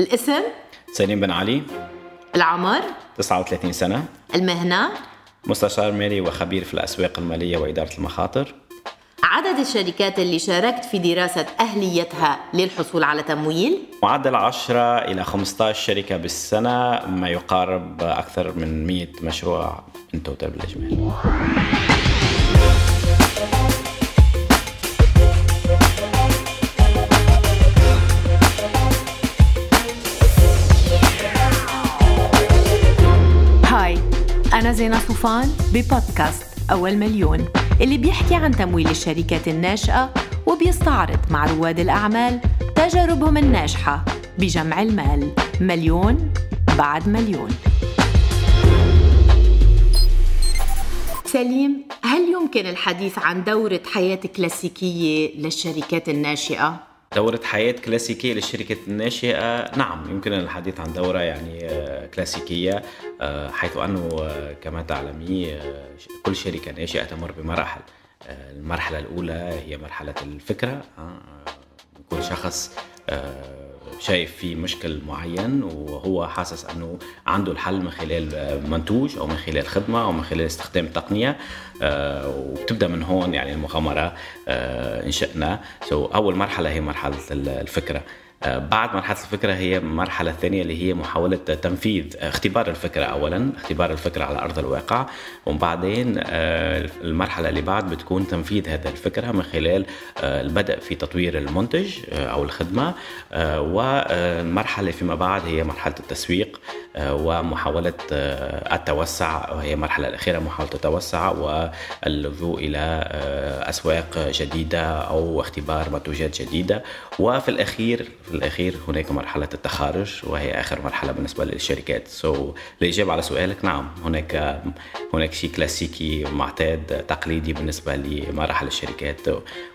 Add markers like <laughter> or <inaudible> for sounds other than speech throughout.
الاسم؟ سليم بن علي العمر؟ 39 سنة. المهنة؟ مستشار مالي وخبير في الأسواق المالية وإدارة المخاطر. عدد الشركات اللي شاركت في دراسة أهليتها للحصول على تمويل؟ معدل 10 إلى 15 شركة بالسنة ما يقارب أكثر من 100 مشروع من توتال بالإجمال. زينة صوفان ببودكاست أول مليون اللي بيحكي عن تمويل الشركات الناشئة وبيستعرض مع رواد الأعمال تجاربهم الناجحة بجمع المال مليون بعد مليون سليم هل يمكن الحديث عن دورة حياة كلاسيكية للشركات الناشئة؟ دورة حياة كلاسيكية للشركة الناشئة نعم يمكن الحديث عن دورة يعني آه، كلاسيكية آه، حيث أنه آه، كما تعلمي كل شركة ناشئة تمر بمراحل المرحلة الأولى هي مرحلة الفكرة يكون شخص شايف في مشكل معين وهو حاسس أنه عنده الحل من خلال منتوج أو من خلال خدمة أو من خلال استخدام التقنيه آه، وبتبدأ من هون يعني المغامرة آه، ان شئنا سو أول مرحلة هي مرحلة الفكرة. بعد مرحلة الفكرة هي المرحلة الثانية اللي هي محاولة تنفيذ اختبار الفكرة أولا اختبار الفكرة على أرض الواقع. وبعدين آه، المرحلة اللي بعد بتكون تنفيذ هذه الفكرة من خلال آه، البدء في تطوير المنتج أو الخدمة. والمرحلة فيما بعد هي مرحلة التسويق ومحاولة التوسع. وهي المرحلة الأخيرة محاولة التوسع واللجوء إلى أسواق جديدة أو اختبار منتوجات جديدة. وفي الأخير في الأخير هناك مرحلة التخارج وهي آخر مرحلة بالنسبة للشركات. So, الإجابة على سؤالك نعم هناك هناك شيء كلاسيكي معتاد تقليدي بالنسبة لمراحل الشركات.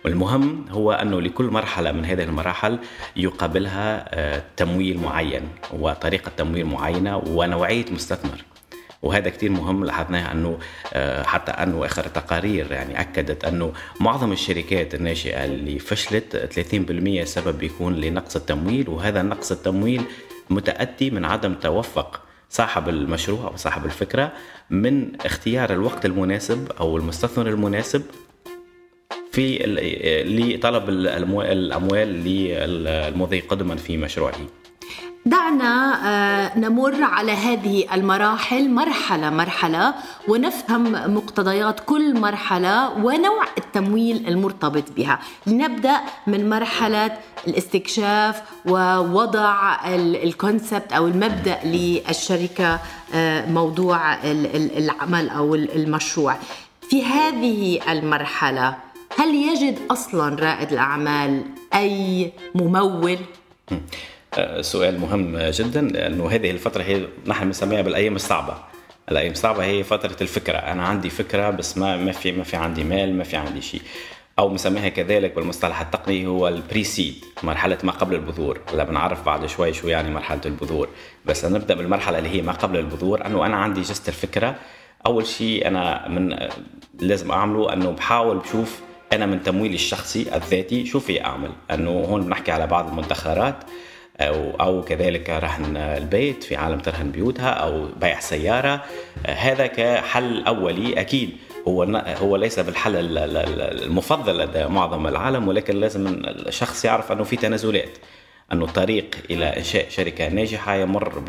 والمهم هو أنه لكل مرحلة من هذه المراحل يقابلها آه، تمويل معين وطريقة تمويل معينة ونوعية مستثمر. وهذا كتير مهم لاحظناه أنه آه، حتى أنه آخر تقارير يعني أكدت أنه معظم الشركات الناشئة اللي فشلت 30% سبب بيكون لنقص التمويل وهذا نقص التمويل متأتي من عدم توفق صاحب المشروع أو صاحب الفكرة من اختيار الوقت المناسب أو المستثمر المناسب في لطلب الأموال للمضي قدما في مشروعه. دعنا آه، نمر على هذه المراحل مرحلة مرحلة ونفهم مقتضيات كل مرحلة ونوع التمويل المرتبط بها. لنبدأ من مرحلة الاستكشاف ووضع الكونسبت أو المبدأ للشركة آه، موضوع العمل أو المشروع. في هذه المرحلة هل يجد أصلا رائد الأعمال أي ممول؟ سؤال مهم جدا لأنه هذه الفترة هي نحن بنسميها بالأيام الصعبة. الأيام الصعبة هي فترة الفكرة. أنا عندي فكرة بس ما ما في ما في عندي مال ما في عندي شيء. أو بنسميها كذلك بالمصطلح التقني هو البريسيد مرحلة ما قبل البذور. هلا بنعرف بعد شوي شو يعني مرحلة البذور. بس نبدأ بالمرحلة اللي هي ما قبل البذور. أنه أنا عندي جست الفكرة. أول شيء أنا من لازم أعمله أنه بحاول بشوف أنا من تمويلي الشخصي الذاتي شو في أعمل. أنه هون بنحكي على بعض المدخرات. أو, أو كذلك رهن البيت في عالم ترهن بيوتها أو بيع سيارة. هذا كحل أولي أكيد. هو هو ليس بالحل المفضل لدى معظم العالم ولكن لازم الشخص يعرف أنه في تنازلات. انه الطريق إلى إنشاء شركة ناجحة يمر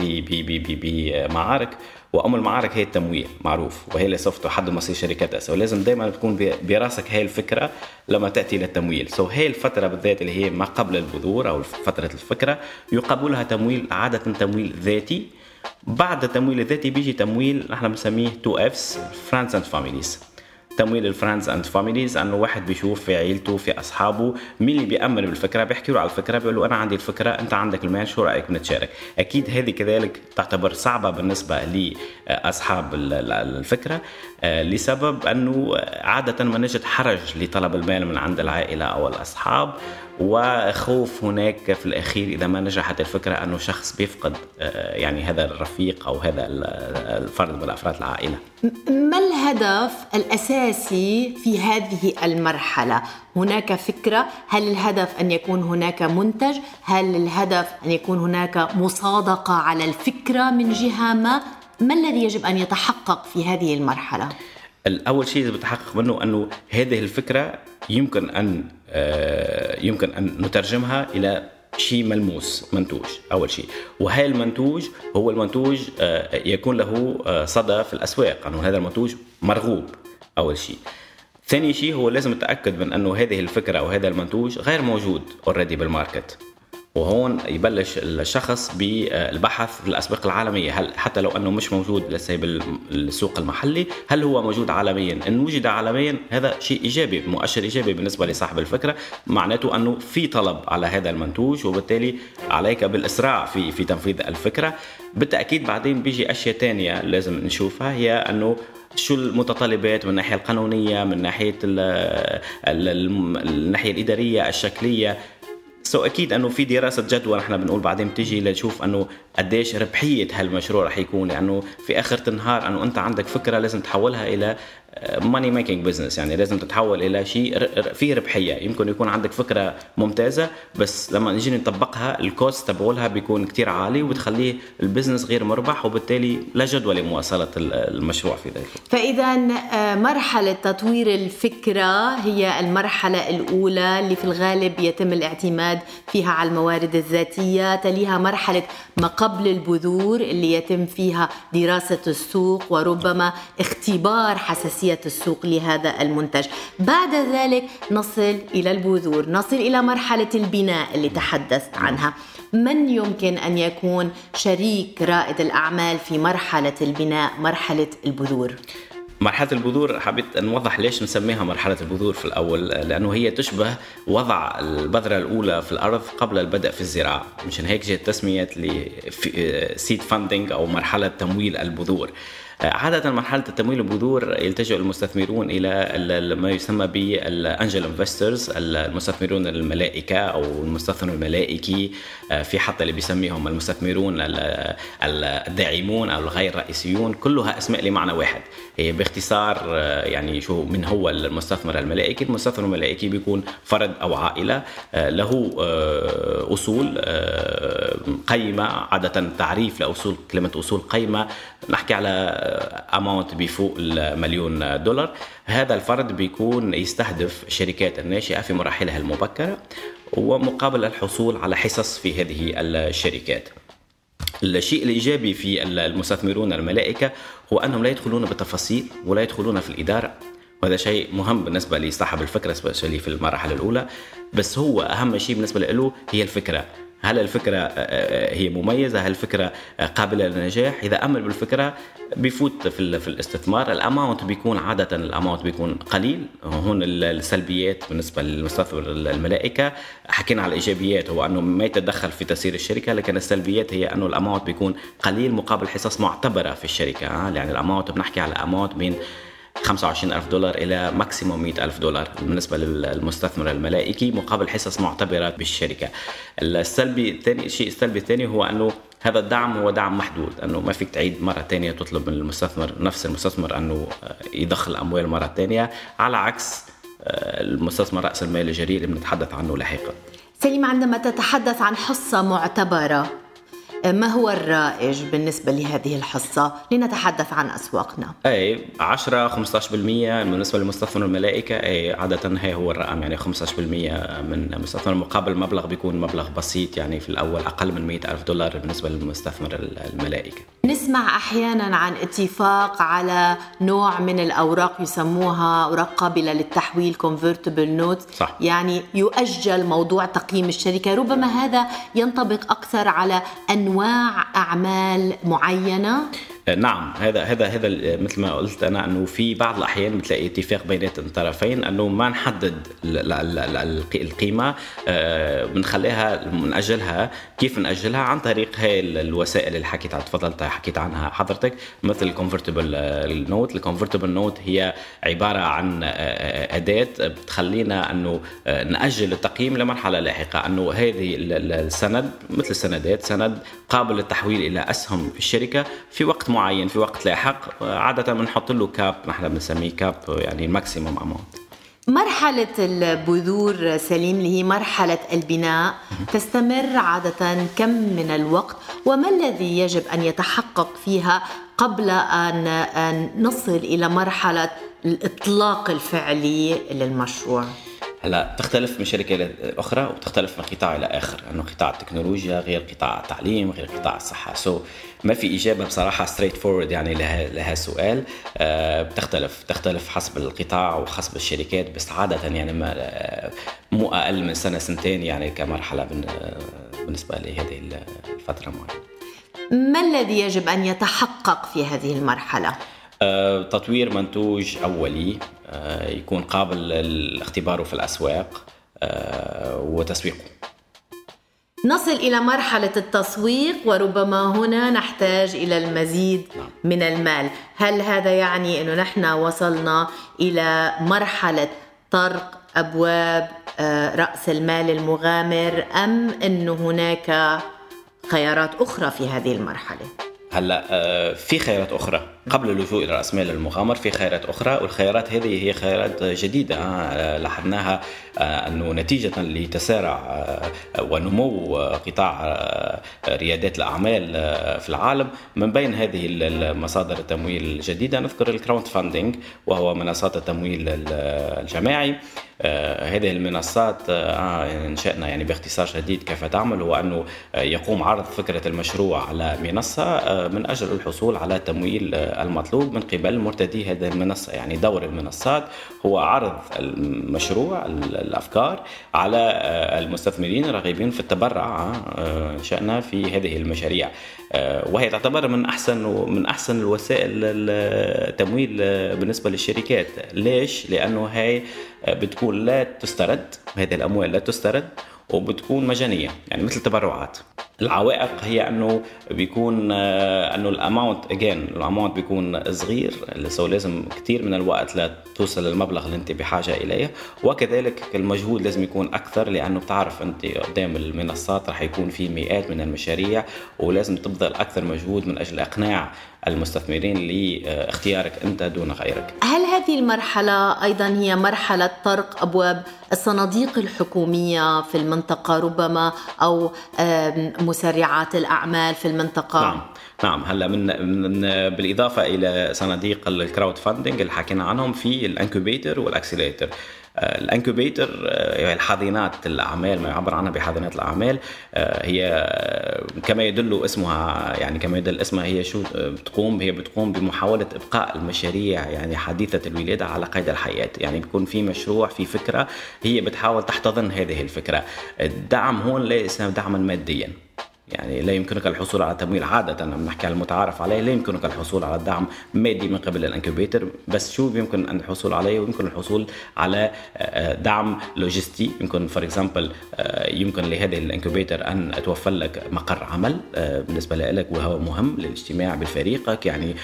بمعارك وأم المعارك هي التمويل معروف وهي اللي سوف تحدد مصير شركاتنا ولازم دائما تكون براسك هي الفكرة لما تأتي للتمويل. so هي الفترة بالذات اللي هي ما قبل البذور أو فترة الفكرة يقابلها تمويل عادة تمويل ذاتي. بعد التمويل الذاتي بيجي تمويل نحن بنسميه two Fs friends and families تمويل ال friends and families إنه واحد بيشوف في عيلته في أصحابه مين اللي بيامن بالفكرة؟ بيحكي له على الفكرة بيقول له أنا عندي الفكرة أنت عندك المال شو رأيك بنتشارك؟ أكيد هذه كذلك تعتبر صعبة بالنسبة لأصحاب الفكرة آه، لسبب إنه عادة ما نجد حرج لطلب المال من عند العائلة أو الأصحاب. وخوف هناك في الأخير إذا ما نجحت الفكرة أنه شخص بيفقد آه، يعني هذا الرفيق أو هذا الفرد من افراد العائلة. ما الهدف الأساسي في هذه المرحلة؟ هناك فكرة، هل الهدف أن يكون هناك منتج؟ هل الهدف أن يكون هناك مصادقة على الفكرة من جهة ما؟ ما الذي يجب أن يتحقق في هذه المرحلة؟ الأول شيء بتحقق منه أنه هذه الفكرة يمكن أن آه، يمكن أن نترجمها إلى شيء ملموس منتوج أول شيء. وهي المنتوج هو المنتوج آه، يكون له آه، صدى في الأسواق. انه هذا المنتوج مرغوب أول شيء. ثاني شيء هو لازم نتأكد من أنه هذه الفكرة أو هذا المنتوج غير موجود already بال market وهون يبلش الشخص بالبحث في الاسواق العالمية. هل حتى لو أنه مش موجود لسه بالسوق المحلي هل هو موجود عالميا؟ إن وجد عالميا هذا شيء إيجابي مؤشر إيجابي بالنسبة لصاحب الفكرة. معناته أنه في طلب على هذا المنتوج وبالتالي عليك بالإسراع في في تنفيذ الفكرة. بالتأكيد بعدين بيجي أشياء تانية لازم نشوفها هي أنه شو المتطلبات من الناحيه القانونية من ناحية الناحيه الإدارية الشكلية. so أكيد أنه في دراسة جدوى نحن بنقول بعدين بتيجي لنشوف أنه قديش ربحية هالمشروع رح يكون لأنه في اخر النهار أنه أنت عندك فكرة لازم تحولها إلى money making business يعني لازم تتحول إلى شيء فيه ربحية. يمكن يكون عندك فكرة ممتازة بس لما نجي نطبقها ال cost تبعولها بيكون كتير عالي وبتخليه ال business غير مربح وبالتالي لا جدوى لمواصلة المشروع في ذلك. فإذا آه، مرحلة تطوير الفكرة هي المرحلة الأولى اللي في الغالب يتم الاعتماد فيها على الموارد الذاتية. تليها مرحلة ما قبل البذور اللي يتم فيها دراسة السوق وربما اختبار حساسية حساسية السوق لهذا المنتج. بعد ذلك نصل إلى البذور نصل إلى مرحلة البناء اللي تحدثت عنها. من يمكن أن يكون شريك رائد الأعمال في مرحلة البناء مرحلة البذور؟ مرحلة البذور حبيت نوضح ليش نسميها مرحلة البذور في الأول لأنه هي تشبه وضع البذرة الأولى في الأرض قبل البدء في الزراعة. مشان هيك جت تسمية seed funding أو مرحلة تمويل البذور. عادة مرحلة التمويل البذور يلتجئ المستثمرون إلى ما يسمى بال angel investors المستثمرون الملائكة أو المستثمر الملائكي آه، في حتى اللي بيسميهم المستثمرون الداعمون أو الغير رئيسيون كلها أسماء لمعنى واحد. هي باختصار آه، يعني شو من هو المستثمر الملائكي؟ المستثمر الملائكي بيكون فرد أو عائلة آه، له أصول قيمة عادة تعريف لأصول كلمة أصول قيمة. نحكي على اماونت بفوق المليون دولار. هذا الفرد بيكون يستهدف الشركات الناشئة في مراحلها المبكرة ومقابل الحصول على حصص في هذه الشركات. الشيء الإيجابي في المستثمرون الملائكة هو أنهم لا يدخلون بالتفاصيل ولا يدخلون في الإدارة. وهذا شيء مهم بالنسبة لصاحب الفكرة سبيشالي في المراحل الأولى. بس هو أهم شيء بالنسبة له هي الفكرة. هل الفكرة آه، آه، هي مميزة؟ هل الفكرة آه، قابلة للنجاح؟ إذا أمل بالفكرة بيفوت في, في الاستثمار. الأماونت بيكون عادة الأماونت بيكون قليل. هون السلبيات بالنسبة للمستثمر الملائكة. حكينا على الإيجابيات هو أنه ما يتدخل في تسيير الشركة لكن السلبيات هي أنه الأماونت بيكون قليل مقابل حصص معتبرة في الشركة يعني الأماونت بنحكي على أماونت بين 25 ألف دولار إلى ماكسيموم 100 ألف دولار بالنسبة للمستثمر الملائكي مقابل حصص معتبرة بالشركة. السلبي الثاني الشيء السلبي الثاني هو أنه هذا الدعم هو دعم محدود أنه ما فيك تعيد مرة ثانية تطلب من المستثمر نفس المستثمر أنه يدخل أموال مرة ثانية. على عكس آه، المستثمر رأس المال الجريء اللي بنتحدث عنه لاحقا. سليم عندما تتحدث عن حصة معتبرة ما هو الرائج بالنسبة لهذه الحصة؟ لنتحدث عن أسواقنا. أي 10 15% بالنسبة لمستثمر الملائكة. أي عادة هي هو الرقم يعني 15% من مستثمر مقابل مبلغ بيكون مبلغ بسيط يعني في الأول أقل من 100 ألف دولار بالنسبة للمستثمر الملائكة. نسمع أحيانا عن اتفاق على نوع من الأوراق يسموها أوراق قابلة للتحويل convertible notes. صح. يعني يؤجل موضوع تقييم الشركة. ربما هذا ينطبق أكثر على أنواع أنواع أعمال معينة؟ نعم هذا هذا هذا مثل ما قلت أنا أنه في بعض الأحيان بتلاقي اتفاق بينات الطرفين أنه ما نحدد القيمة بنخليها بنأجلها كيف نأجلها؟ عن طريق هاي الوسائل اللي حكيت تفضلت حكيت عنها حضرتك مثل ال convertible note ال convertible note هي عبارة عن أداة بتخلينا أنه نأجل التقييم لمرحلة لاحقة أنه هذه السند مثل السندات سند قابل للتحويل إلى أسهم في الشركة في وقت معين في وقت لاحق عادة بنحط له cap نحن بنسميه cap يعني ال maximum amount مرحلة البذور سليم اللي هي مرحلة البناء تستمر عادة كم من الوقت؟ وما الذي يجب أن يتحقق فيها قبل أن نصل إلى مرحلة الإطلاق الفعلي للمشروع؟ هلا تختلف من شركة لاخرى وتختلف من قطاع إلى آخر انه قطاع التكنولوجيا غير قطاع التعليم غير قطاع الصحة. so so, ما في إجابة بصراحة straightforward يعني لها لها السؤال آه بتختلف تختلف حسب القطاع وحسب الشركات بس عادة يعني ما آه، مو أقل من سنة سنتين يعني كمرحلة آه، بالنسبة لهذه الفترة معينه ما الذي يجب أن يتحقق في هذه المرحلة؟ تطوير منتوج أولي يكون قابل لاختباره في الأسواق وتسويقه. نصل إلى مرحلة التسويق وربما هنا نحتاج إلى المزيد نعم. من المال. هل هذا يعني إنه نحن وصلنا إلى مرحلة طرق أبواب رأس المال المغامر أم انه هناك خيارات أخرى في هذه المرحلة؟ هلا في خيارات أخرى. قبل اللجوء إلى رأس مال المغامر في خيارات أخرى والخيارات هذه هي خيارات جديدة آه، لاحظناها آه، أنه نتيجة لتسارع آه، ونمو قطاع ريادات الأعمال في العالم. من بين هذه المصادر التمويل الجديدة نذكر الكراود فاندنج وهو منصات التمويل الجماعي. هذه المنصات انشانا يعني باختصار شديد كيف تعمل هو أنه يقوم عرض فكرة المشروع على منصة من أجل الحصول على تمويل المطلوب من قبل مرتدي هذه المنصة يعني دور المنصات هو عرض المشروع الأفكار على آه، المستثمرين الراغبين في التبرع آه، شأننا في هذه المشاريع. آه، وهي تعتبر من أحسن من أحسن الوسائل التمويل بالنسبة للشركات. ليش؟ لأنه هي بتكون لا تسترد هذه الأموال لا تسترد وبتكون مجانية يعني مثل تبرعات. العوائق هي أنه بيكون آه، أنه الأماونت اجين الأماونت بيكون صغير سو لازم كثير من الوقت لتوصل للمبلغ اللي أنت بحاجة إليه وكذلك المجهود لازم يكون أكثر لأنه بتعرف أنت قدام المنصات رح يكون في مئات من المشاريع ولازم تبذل أكثر مجهود من أجل إقناع المستثمرين لاختيارك أنت دون غيرك. هل هذه المرحلة أيضا هي مرحلة طرق أبواب الصناديق الحكومية في المنطقة ربما أو مسرعات الأعمال في المنطقة؟ نعم نعم هلا من, من بالإضافة إلى صناديق ال crowdfunding اللي حكينا عنهم في ال incubator وال accelerator ال incubator آه، الحاضنات الأعمال ما يعبر عنها بحاضنات الأعمال آه، هي آه، كما يدل اسمها يعني كما يدل اسمها هي شو بتقوم هي بتقوم بمحاولة إبقاء المشاريع يعني حديثة الولادة على قيد الحياة. يعني بيكون في مشروع في فكرة هي بتحاول تحتضن هذه الفكرة. الدعم هون ليس دعما ماديا. يعني لا يمكنك الحصول على تمويل عادة لما نحكي على المتعارف عليه لا يمكنك الحصول على دعم مادي من قبل ال incubator بس شو يمكن الحصول عليه؟ ويمكن الحصول على آه، آه، دعم لوجستي. يمكن for example آه، يمكن لهذه ال incubator أن توفر لك مقر عمل بالنسبة لك وهو مهم للاجتماع بفريقك. يعني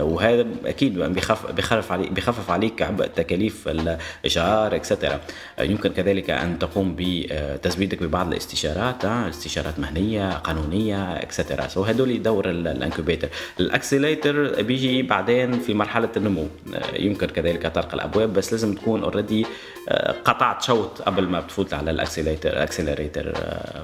وهذا أكيد بخف بخفف عليك بخفف عليك عبء تكاليف الإيجار etcetera يمكن كذلك أن تقوم بتزويدك ببعض الاستشارات استشارات مهنية قانونية etcetera so هدول دور ال incubator ال accelerator بيجي بعدين في مرحلة النمو. يمكن كذلك طرق الأبواب بس لازم تكون already آه، قطعت شوط قبل ما بتفوت على ال accelerator ال accelerator آه،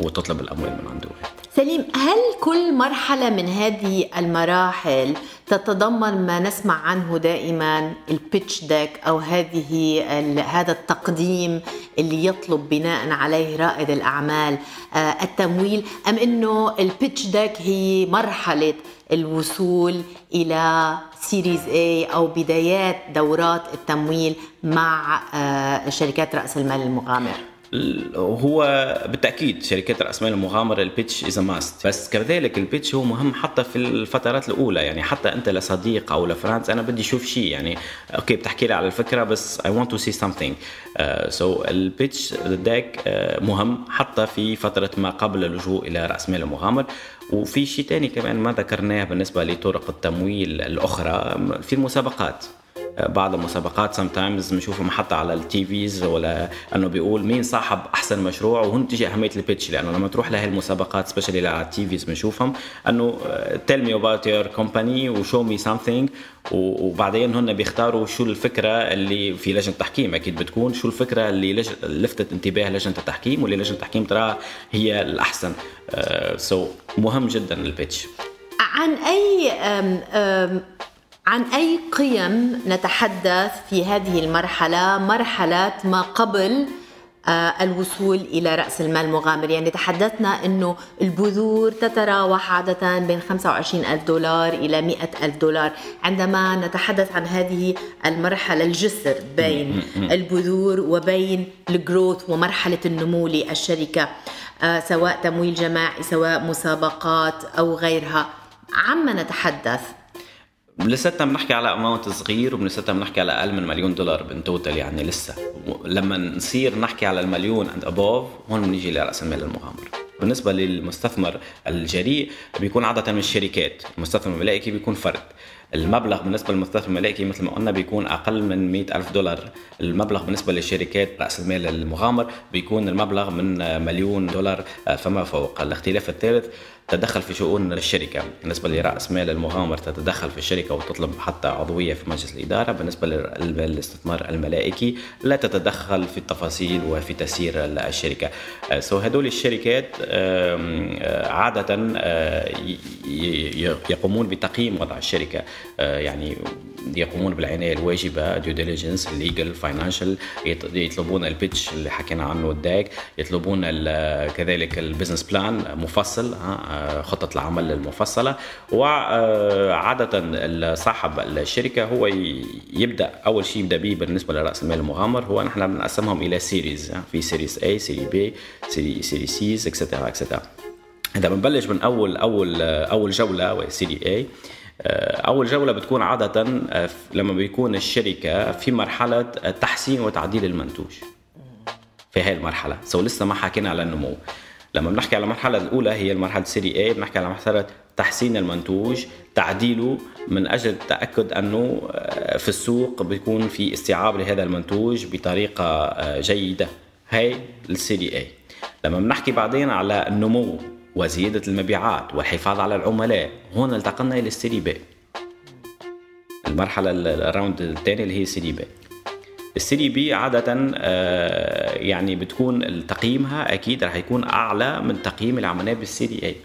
وتطلب الأموال من عنده سليم هل كل مرحلة من هذه المراحل تتضمن ما نسمع عنه دائما ال pitch deck أو هذه هذا التقديم اللي يطلب بناء عليه رائد الأعمال آه، التمويل أم إنه ال pitch deck هي مرحلة الوصول إلى series A أو بدايات دورات التمويل مع آه، شركات رأس المال المغامر هو بالتأكيد شركات رأس مال المغامره ال pitch is must بس كذلك ال pitch هو مهم حتى في الفترات الأولى. يعني حتى أنت لصديق أو ل friends أنا بدي أشوف شيء. يعني okay بتحكي لي على الفكرة بس I want to see something so ال pitch deck مهم حتى في فترة ما قبل اللجوء إلى رأس مال المغامر. وفي شيء ثاني كمان ما ذكرناه بالنسبة لطرق التمويل الأخرى في المسابقات. بعض المسابقات sometimes بنشوفهم حتى على ال TVs ولا إنه بيقول مين صاحب أحسن مشروع وهون تيجي أهمية ال pitch. لأنه لما تروح لهي المسابقات specially على ال TVs بنشوفهم إنه tell me about your company و show me something وبعدين هن بيختاروا شو الفكرة اللي في لجنة التحكيم أكيد بتكون شو الفكرة اللي لج... لفتت انتباه لجنة التحكيم واللي لجنة التحكيم تراها هي الأحسن. so uh, so مهم جدا ال pitch. عن أي أم أم عن أي قيم نتحدث في هذه المرحلة مرحلة ما قبل آه، الوصول إلى رأس المال المغامر يعني تحدثنا أنه البذور تتراوح عادة بين 25 ألف دولار إلى 100 ألف دولار. عندما نتحدث عن هذه المرحلة الجسر بين البذور وبين ال growth ومرحلة النمو للشركة آه، سواء تمويل جماعي سواء مسابقات أو غيرها. عما نتحدث؟ لساتنا بنحكي على amount صغير ولساتنا بنحكي على أقل من مليون دولار in total يعني لسه. لما نصير نحكي على المليون and above هون بنيجي لراس المال المغامر. بالنسبة للمستثمر الجريء بيكون عادة من الشركات. المستثمر الملائكي بيكون فرد. المبلغ بالنسبة للمستثمر الملائكي مثل ما قلنا بيكون أقل من مئة ألف دولار. المبلغ بالنسبة للشركات رأس المال المغامر بيكون المبلغ من مليون دولار. فما فوق. الاختلاف الثالث تدخل في شؤون الشركة. بالنسبة لرأس مال المغامر تتدخل في الشركة وتطلب حتى عضوية في مجلس الإدارة. بالنسبة للاستثمار الملائكي لا تتدخل في التفاصيل وفي تسيير الشركة. so هدول الشركات آه، عادة آه، يقومون بتقييم وضع الشركة. آه، يعني يقومون بالعناية الواجبة due diligence ال legal financial يطلبون ال pitch اللي حكينا عنه ال deck. يطلبون كذلك ال business plan مفصل خطة العمل المفصلة. وعادة صاحب الشركة هو يبدأ أول شيء يبدأ به بالنسبة لرأس المال المغامر هو نحن بنقسمهم إلى series في series A series B series series Cs etcetera etcetera إذا بنبلش من أول أول جولة وهي series A أول جولة بتكون عادة لما بيكون الشركة في مرحلة تحسين وتعديل المنتوج. في هاي المرحلة. so لسه ما حكينا على النمو. لما بنحكي على المرحلة الأولى هي المرحلة series A بنحكي على مرحلة تحسين المنتوج تعديله من أجل التاكد أنه آه، في السوق بيكون في استيعاب لهذا المنتوج بطريقة آه، جيدة. هي ال Series A لما بنحكي بعدين على النمو وزيادة المبيعات والحفاظ على العملاء هون انتقلنا إلى ال Series B المرحلة ال round الثاني اللي هي Series B ال Series B عادة آه، يعني بتكون تقييمها أكيد رح يكون أعلى من تقييم العمليات بال Series A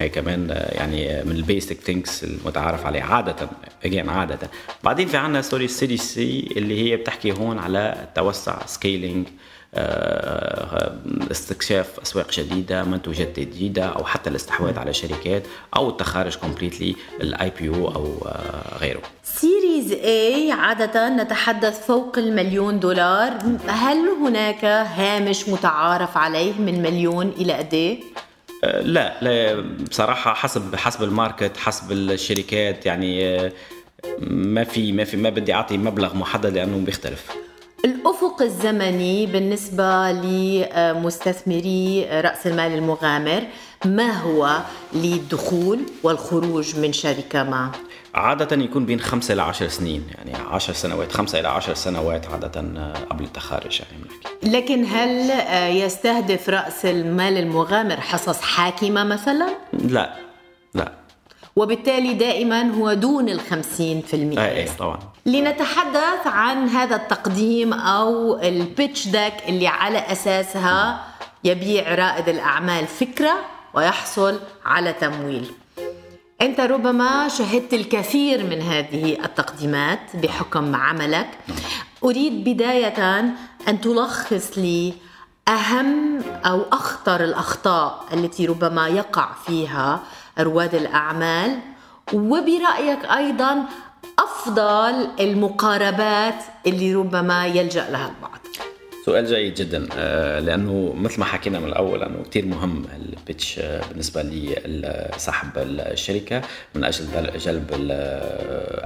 هي كمان آه، يعني من ال basic things المتعارف عليه عادة again عادة. بعدين في عندنا sorry ال Series C اللي هي بتحكي هون على توسع scaling آه، استكشاف أسواق جديدة منتوجات جديدة أو حتى الاستحواذ على شركات أو التخارج completely ال IPO أو غيره. Series A عادة نتحدث فوق المليون دولار هل هناك هامش متعارف عليه من مليون إلى قد؟ أه، لا لا بصراحة حسب حسب الماركت حسب الشركات يعني أه، ما في ما في ما بدي أعطي مبلغ محدد لأنه بيختلف الأفق الزمني بالنسبة لمستثمري رأس المال المغامر ما هو للدخول والخروج من شركة ما؟ عادة يكون بين خمسة إلى عشر سنين يعني عشر سنوات خمسة إلى عشر سنوات عادة آه، قبل التخارج يعني بنحكي. لكن هل آه، يستهدف رأس المال المغامر حصص حاكمة مثلا؟ لا لا. وبالتالي دائما هو دون الخمسين في المئة إيه طبعا. لنتحدث عن هذا التقديم أو البيتش داك اللي على أساسها يبيع رائد الأعمال فكرة ويحصل على تمويل. أنت ربما شهدت الكثير من هذه التقديمات بحكم عملك. أريد بداية أن تلخص لي أهم أو أخطر الأخطاء التي ربما يقع فيها رواد الأعمال وبرأيك أيضا أفضل المقاربات اللي ربما يلجأ لها البعض. سؤال جيد جدا. آه، لأنه مثل ما حكينا من الأول انه كثير مهم البيتش آه، بالنسبة لصاحب الشركة من أجل جلب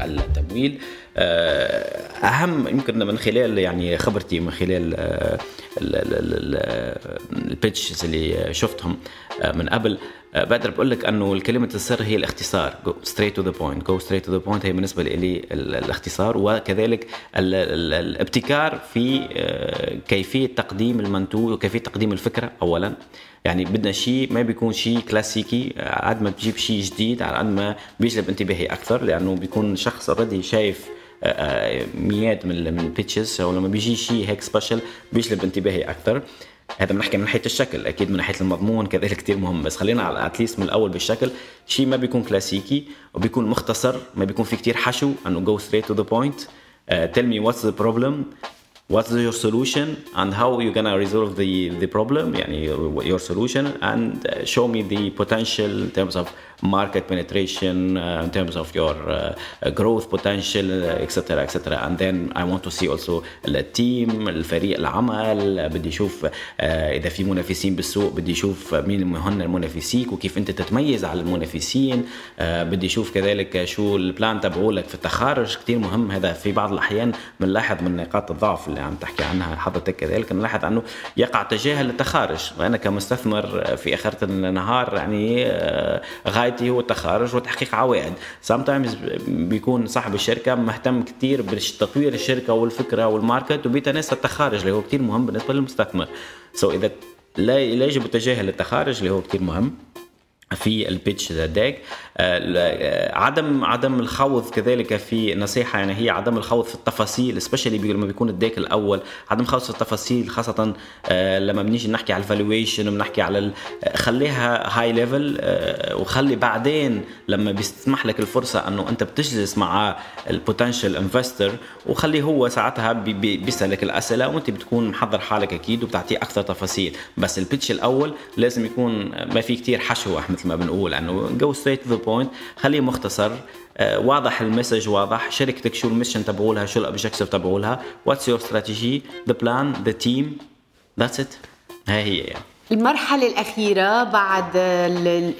التمويل. آه، أهم يمكن من خلال يعني خبرتي من خلال ال pitches اللي شفتهم من قبل بقدر بقول لك انه كلمه السر هي الاختصار. go straight to the point go straight to the point هي بالنسبة لي الاختصار وكذلك الابتكار في آه، كيفية تقديم المنتوج وكيفيه تقديم الفكرة اولا. يعني بدنا شيء ما بيكون شيء كلاسيكي قد ما بتجيب شيء جديد على قد ما بيجلب انتباهي أكثر لأنه بيكون شخص already شايف آه، آه، مئات من من ال pitches ولما بيجي شيء هيك special بيجلب انتباهي أكثر. هذا بنحكي من ناحية الشكل أكيد من ناحية المضمون كذلك كثير مهم بس خلينا على at least من الأول بالشكل شيء ما بيكون كلاسيكي وبيكون مختصر ما بيكون في كثير حشو انه go straight to the point tell me what's the problem what's your solution and how you're gonna resolve the the problem يعني your solution and show me the potential in terms of market penetration, uh, in terms of your uh, growth potential, etc. etc. And then I want to see also ال team الفريق العمل بدي أشوف إذا في منافسين بالسوق بدي أشوف مين هن منافسيك وكيف أنت تتميز على المنافسين بدي أشوف كذلك شو ال plan تبعولك في التخارج كثير مهم هذا في بعض الأحيان بنلاحظ من نقاط الضعف اللي عم تحكي عنها حضرتك كذلك نلاحظ أنه يقع تجاهل التخارج وأنا كمستثمر في آخرة النهار يعني غاية غايتي هو التخارج وتحقيق عوائد. Sometimes بيكون صاحب الشركة مهتم كثير بتطوير الشركة والفكرة وال market وبيتناسى التخارج اللي هو كثير مهم بالنسبة للمستثمر. so so إذا لا يجب التجاهل التخارج اللي هو كثير مهم. في ال pitch deck آه، عدم عدم الخوض كذلك في نصيحة يعني هي عدم الخوض في التفاصيل specially لما بيكون ال deck الأول عدم الخوض في التفاصيل خاصة آه، لما بنيجي نحكي على ال valuation وبنحكي على خليها high level آه، وخلي بعدين لما بيسمح لك الفرصة إنه أنت بتجلس مع ال potential investor وخليه هو ساعتها بيسألك الأسئلة وأنت بتكون محضر حالك أكيد وبتعطيه أكثر تفاصيل. بس ال pitch الأول لازم يكون ما في كتير حشو مثل ما بنقول انه go straight the point خليه مختصر. آه، واضح ال message واضح. شركتك شو ال mission تبعولها شو ال objective تبعولها. what's your strategy the plan the team that's it هاي هي يعني. المرحلة الأخيرة بعد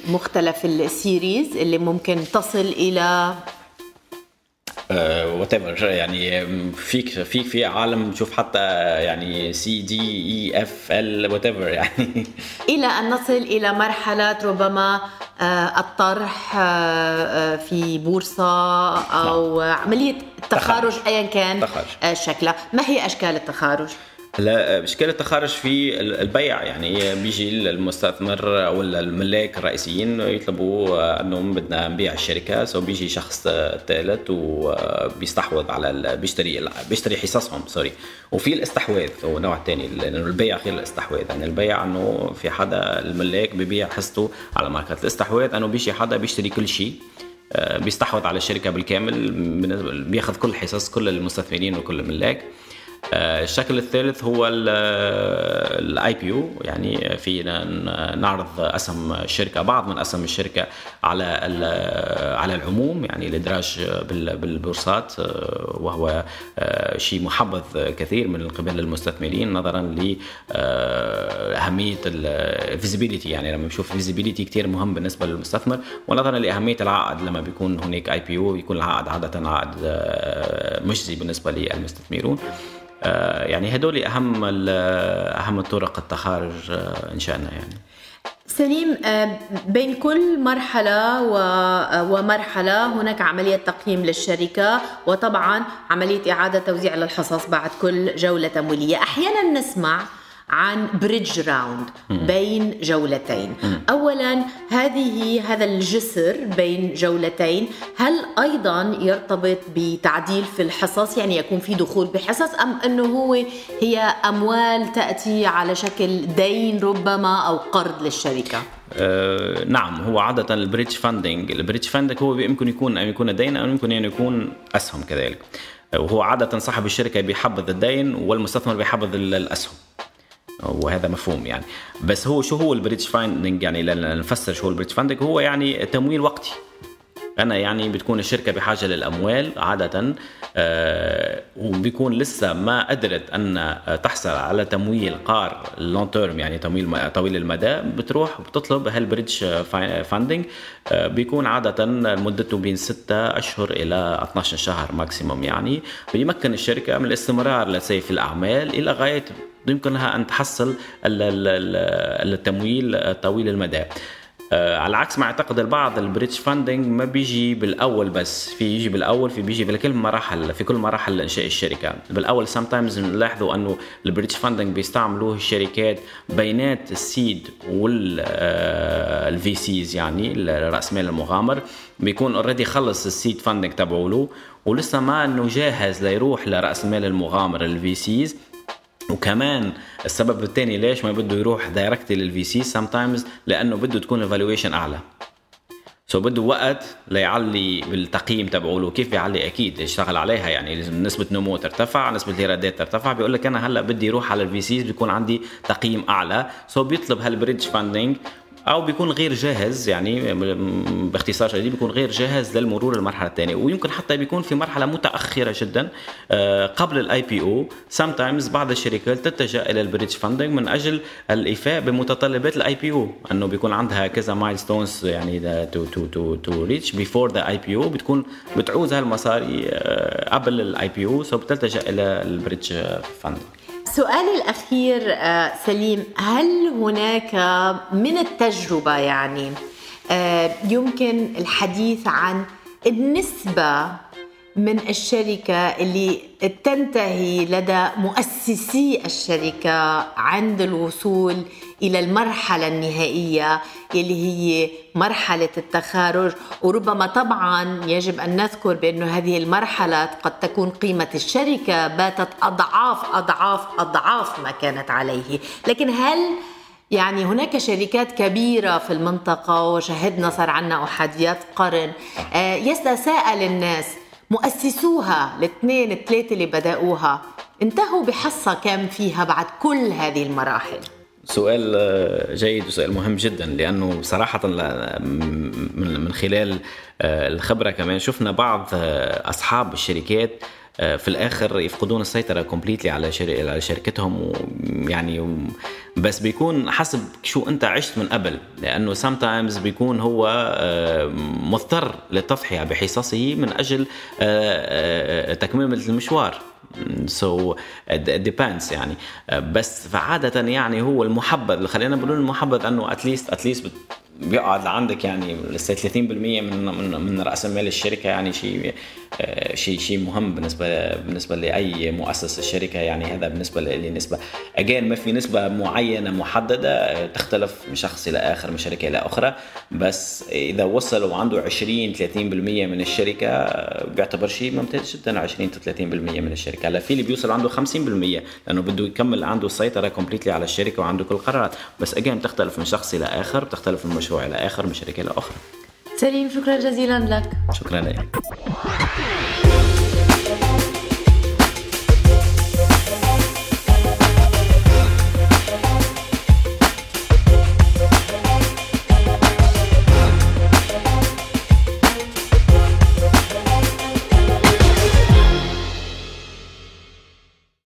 مختلف ال series اللي ممكن تصل إلى whatever يعني فيك فيك في عالم بشوف حتى يعني C D E F ال what يعني. <laughs> إلى أن نصل إلى مرحلة ربما آه، الطرح آه، آه، في بورصة أو نعم. عملية التخارج ايا كان شكلها. ما هي أشكال التخارج؟ لا اشكال التخارج في البيع. يعني بيجي المستثمر أو الملاك الرئيسيين يطلبوا انه بدنا نبيع الشركة. so بيجي شخص ثالث وبيستحوذ على بيشتري بيشتري حصصهم sorry. وفي الاستحواذ هو نوع ثاني لأنه البيع غير الاستحواذ. يعني البيع أنه في حدا الملاك ببيع حصته على market الاستحواذ. أنه بيجي حدا بيشتري كل شيء بيستحوذ على الشركة بالكامل بياخذ كل حصص كل المستثمرين وكل الملاك. آه، الشكل الثالث هو ال IPO يعني فينا نعرض أسهم الشركة بعض من أسهم الشركة على على العموم يعني الإدراج بالبورصات آه، وهو آه، شيء محبذ كثير من قبل المستثمرين نظرا لاهميه ال visibility يعني لما بنشوف visibility كثير مهم بالنسبة للمستثمر ونظرا لأهمية العائد لما بيكون هناك IPO بيكون العائد عادة عائد مجزي بالنسبة للمستثمرون. آه، يعني هدول أهم أهم طرق التخارج آه، إن شاء الله يعني. سليم آه، بين كل مرحلة ومرحلة هناك عملية تقييم للشركة وطبعا عملية إعادة توزيع للحصص بعد كل جولة تمويلية. أحيانا نسمع عن bridge round بين جولتين. اولا هذه هذا الجسر بين جولتين هل أيضا يرتبط بتعديل في الحصص؟ يعني يكون في دخول بحصص أم أنه هو هي أموال تأتي على شكل دين ربما أو قرض للشركة؟ أه نعم هو عادة ال bridge funding ال bridge funding هو يمكن يكون أن يكون دين أو يمكن أن يكون أسهم كذلك. وهو عادة صاحب الشركة بيحبذ الدين والمستثمر بيحبذ الأسهم. وهذا مفهوم يعني. بس هو شو هو ال bridge funding يعني لنفسر شو هو ال bridge funding هو يعني تمويل وقتي. أنا يعني بتكون الشركة بحاجة للأموال عادة آه وبيكون لسه ما قدرت أن تحصل على تمويل قار long term يعني تمويل طويل المدى. بتروح وبتطلب ه ال bridge funding آه بيكون عادة مدته بين 6 أشهر إلى 12 شهر maximum يعني. بيمكن الشركة من الاستمرار لسي في الأعمال إلى غاية يمكنها أن تحصل التمويل طويل المدى. آه على عكس ما اعتقد البعض ال bridge funding ما بيجي بالأول بس في يجي بالأول في بيجي بكل مراحل في كل مراحل انشاء الشركة. بالأول sometimes بنلاحظوا انه ال bridge funding بيستعملوه الشركات بينات ال seed وال VCs يعني رأس مال المغامر بيكون already خلص ال seed funding تبعوله ولسه ما إنه جاهز ليروح لرأس مال المغامر ال VCs وكمان السبب الثاني ليش ما بده يروح directly لل VC sometimes لأنه بده تكون ال valuation أعلى. so بده وقت ليعلي بالتقييم تبعه كيف بيعلي؟ أكيد يشتغل عليها. يعني نسبة نمو ترتفع نسبة الايرادات ترتفع. بيقول لك أنا هلأ بدي أروح على ال VCs بيكون عندي تقييم أعلى. so بيطلب ه ال bridge funding أو بيكون غير جاهز يعني باختصار شديد بيكون غير جاهز للمرور للمرحلة الثانية. ويمكن حتى بيكون في مرحلة متأخرة جدا آه، قبل ال IPO sometimes بعض الشركات تتجه إلى ال bridge funding من أجل الإيفاء بمتطلبات ال IPO أنه بيكون عندها كذا milestones يعني to to to to reach before the IPO بتكون بتعوز هالمصاري آه، قبل ال IPO so بتلتجأ إلى ال bridge funding سؤالي الأخير آه، سليم هل هناك من التجربة يعني آه، يمكن الحديث عن النسبة من الشركة اللي تنتهي لدى مؤسسي الشركة عند الوصول إلى المرحلة النهائية اللي هي مرحلة التخارج. وربما طبعا يجب أن نذكر بأن هذه المرحلة قد تكون قيمة الشركة باتت أضعاف أضعاف أضعاف ما كانت عليه. لكن هل يعني هناك شركات كبيرة في المنطقة وشهدنا صار عنا أحاديات قرن آه، يتساءل الناس. مؤسسوها الاثنين الثلاثة اللي بدأوها. انتهوا بحصة كم فيها بعد كل هذه المراحل؟ سؤال آه، جيد وسؤال مهم جدا لأنه صراحة من خلال آه، الخبرة كمان شفنا بعض آه، أصحاب الشركات في الآخر يفقدون السيطرة completely على على شركتهم ويعني بس بيكون حسب شو أنت عشت من قبل لأنه sometimes بيكون هو مضطر للتضحية بحصصه من أجل تكمله المشوار. so, depends يعني. بس فعادة يعني هو المحبذ خلينا نقول المحبذ إنه at least at least بيقعد لعندك يعني لسه 30% من من من رأس مال الشركة يعني شيء شيء شيء مهم بالنسبة بالنسبة لأي مؤسس الشركة يعني هذا بالنسبة لي نسبه اجين ما في نسبة معينة محددة آه، تختلف من شخص إلى آخر من شركة إلى أخرى. بس إذا وصل وعنده 20 30% من الشركة آه، بيعتبر شيء ممتاز جدا 20 30% من الشركة. هلا في اللي بيوصل عنده 50% لأنه بده يكمل عنده السيطرة كومبليتلي على الشركة وعنده كل القرارات. بس اجين بتختلف من شخص إلى آخر بتختلف من مشروع إلى آخر من شركة إلى أخرى. سليم شكرا جزيلا لك. شكرا لك.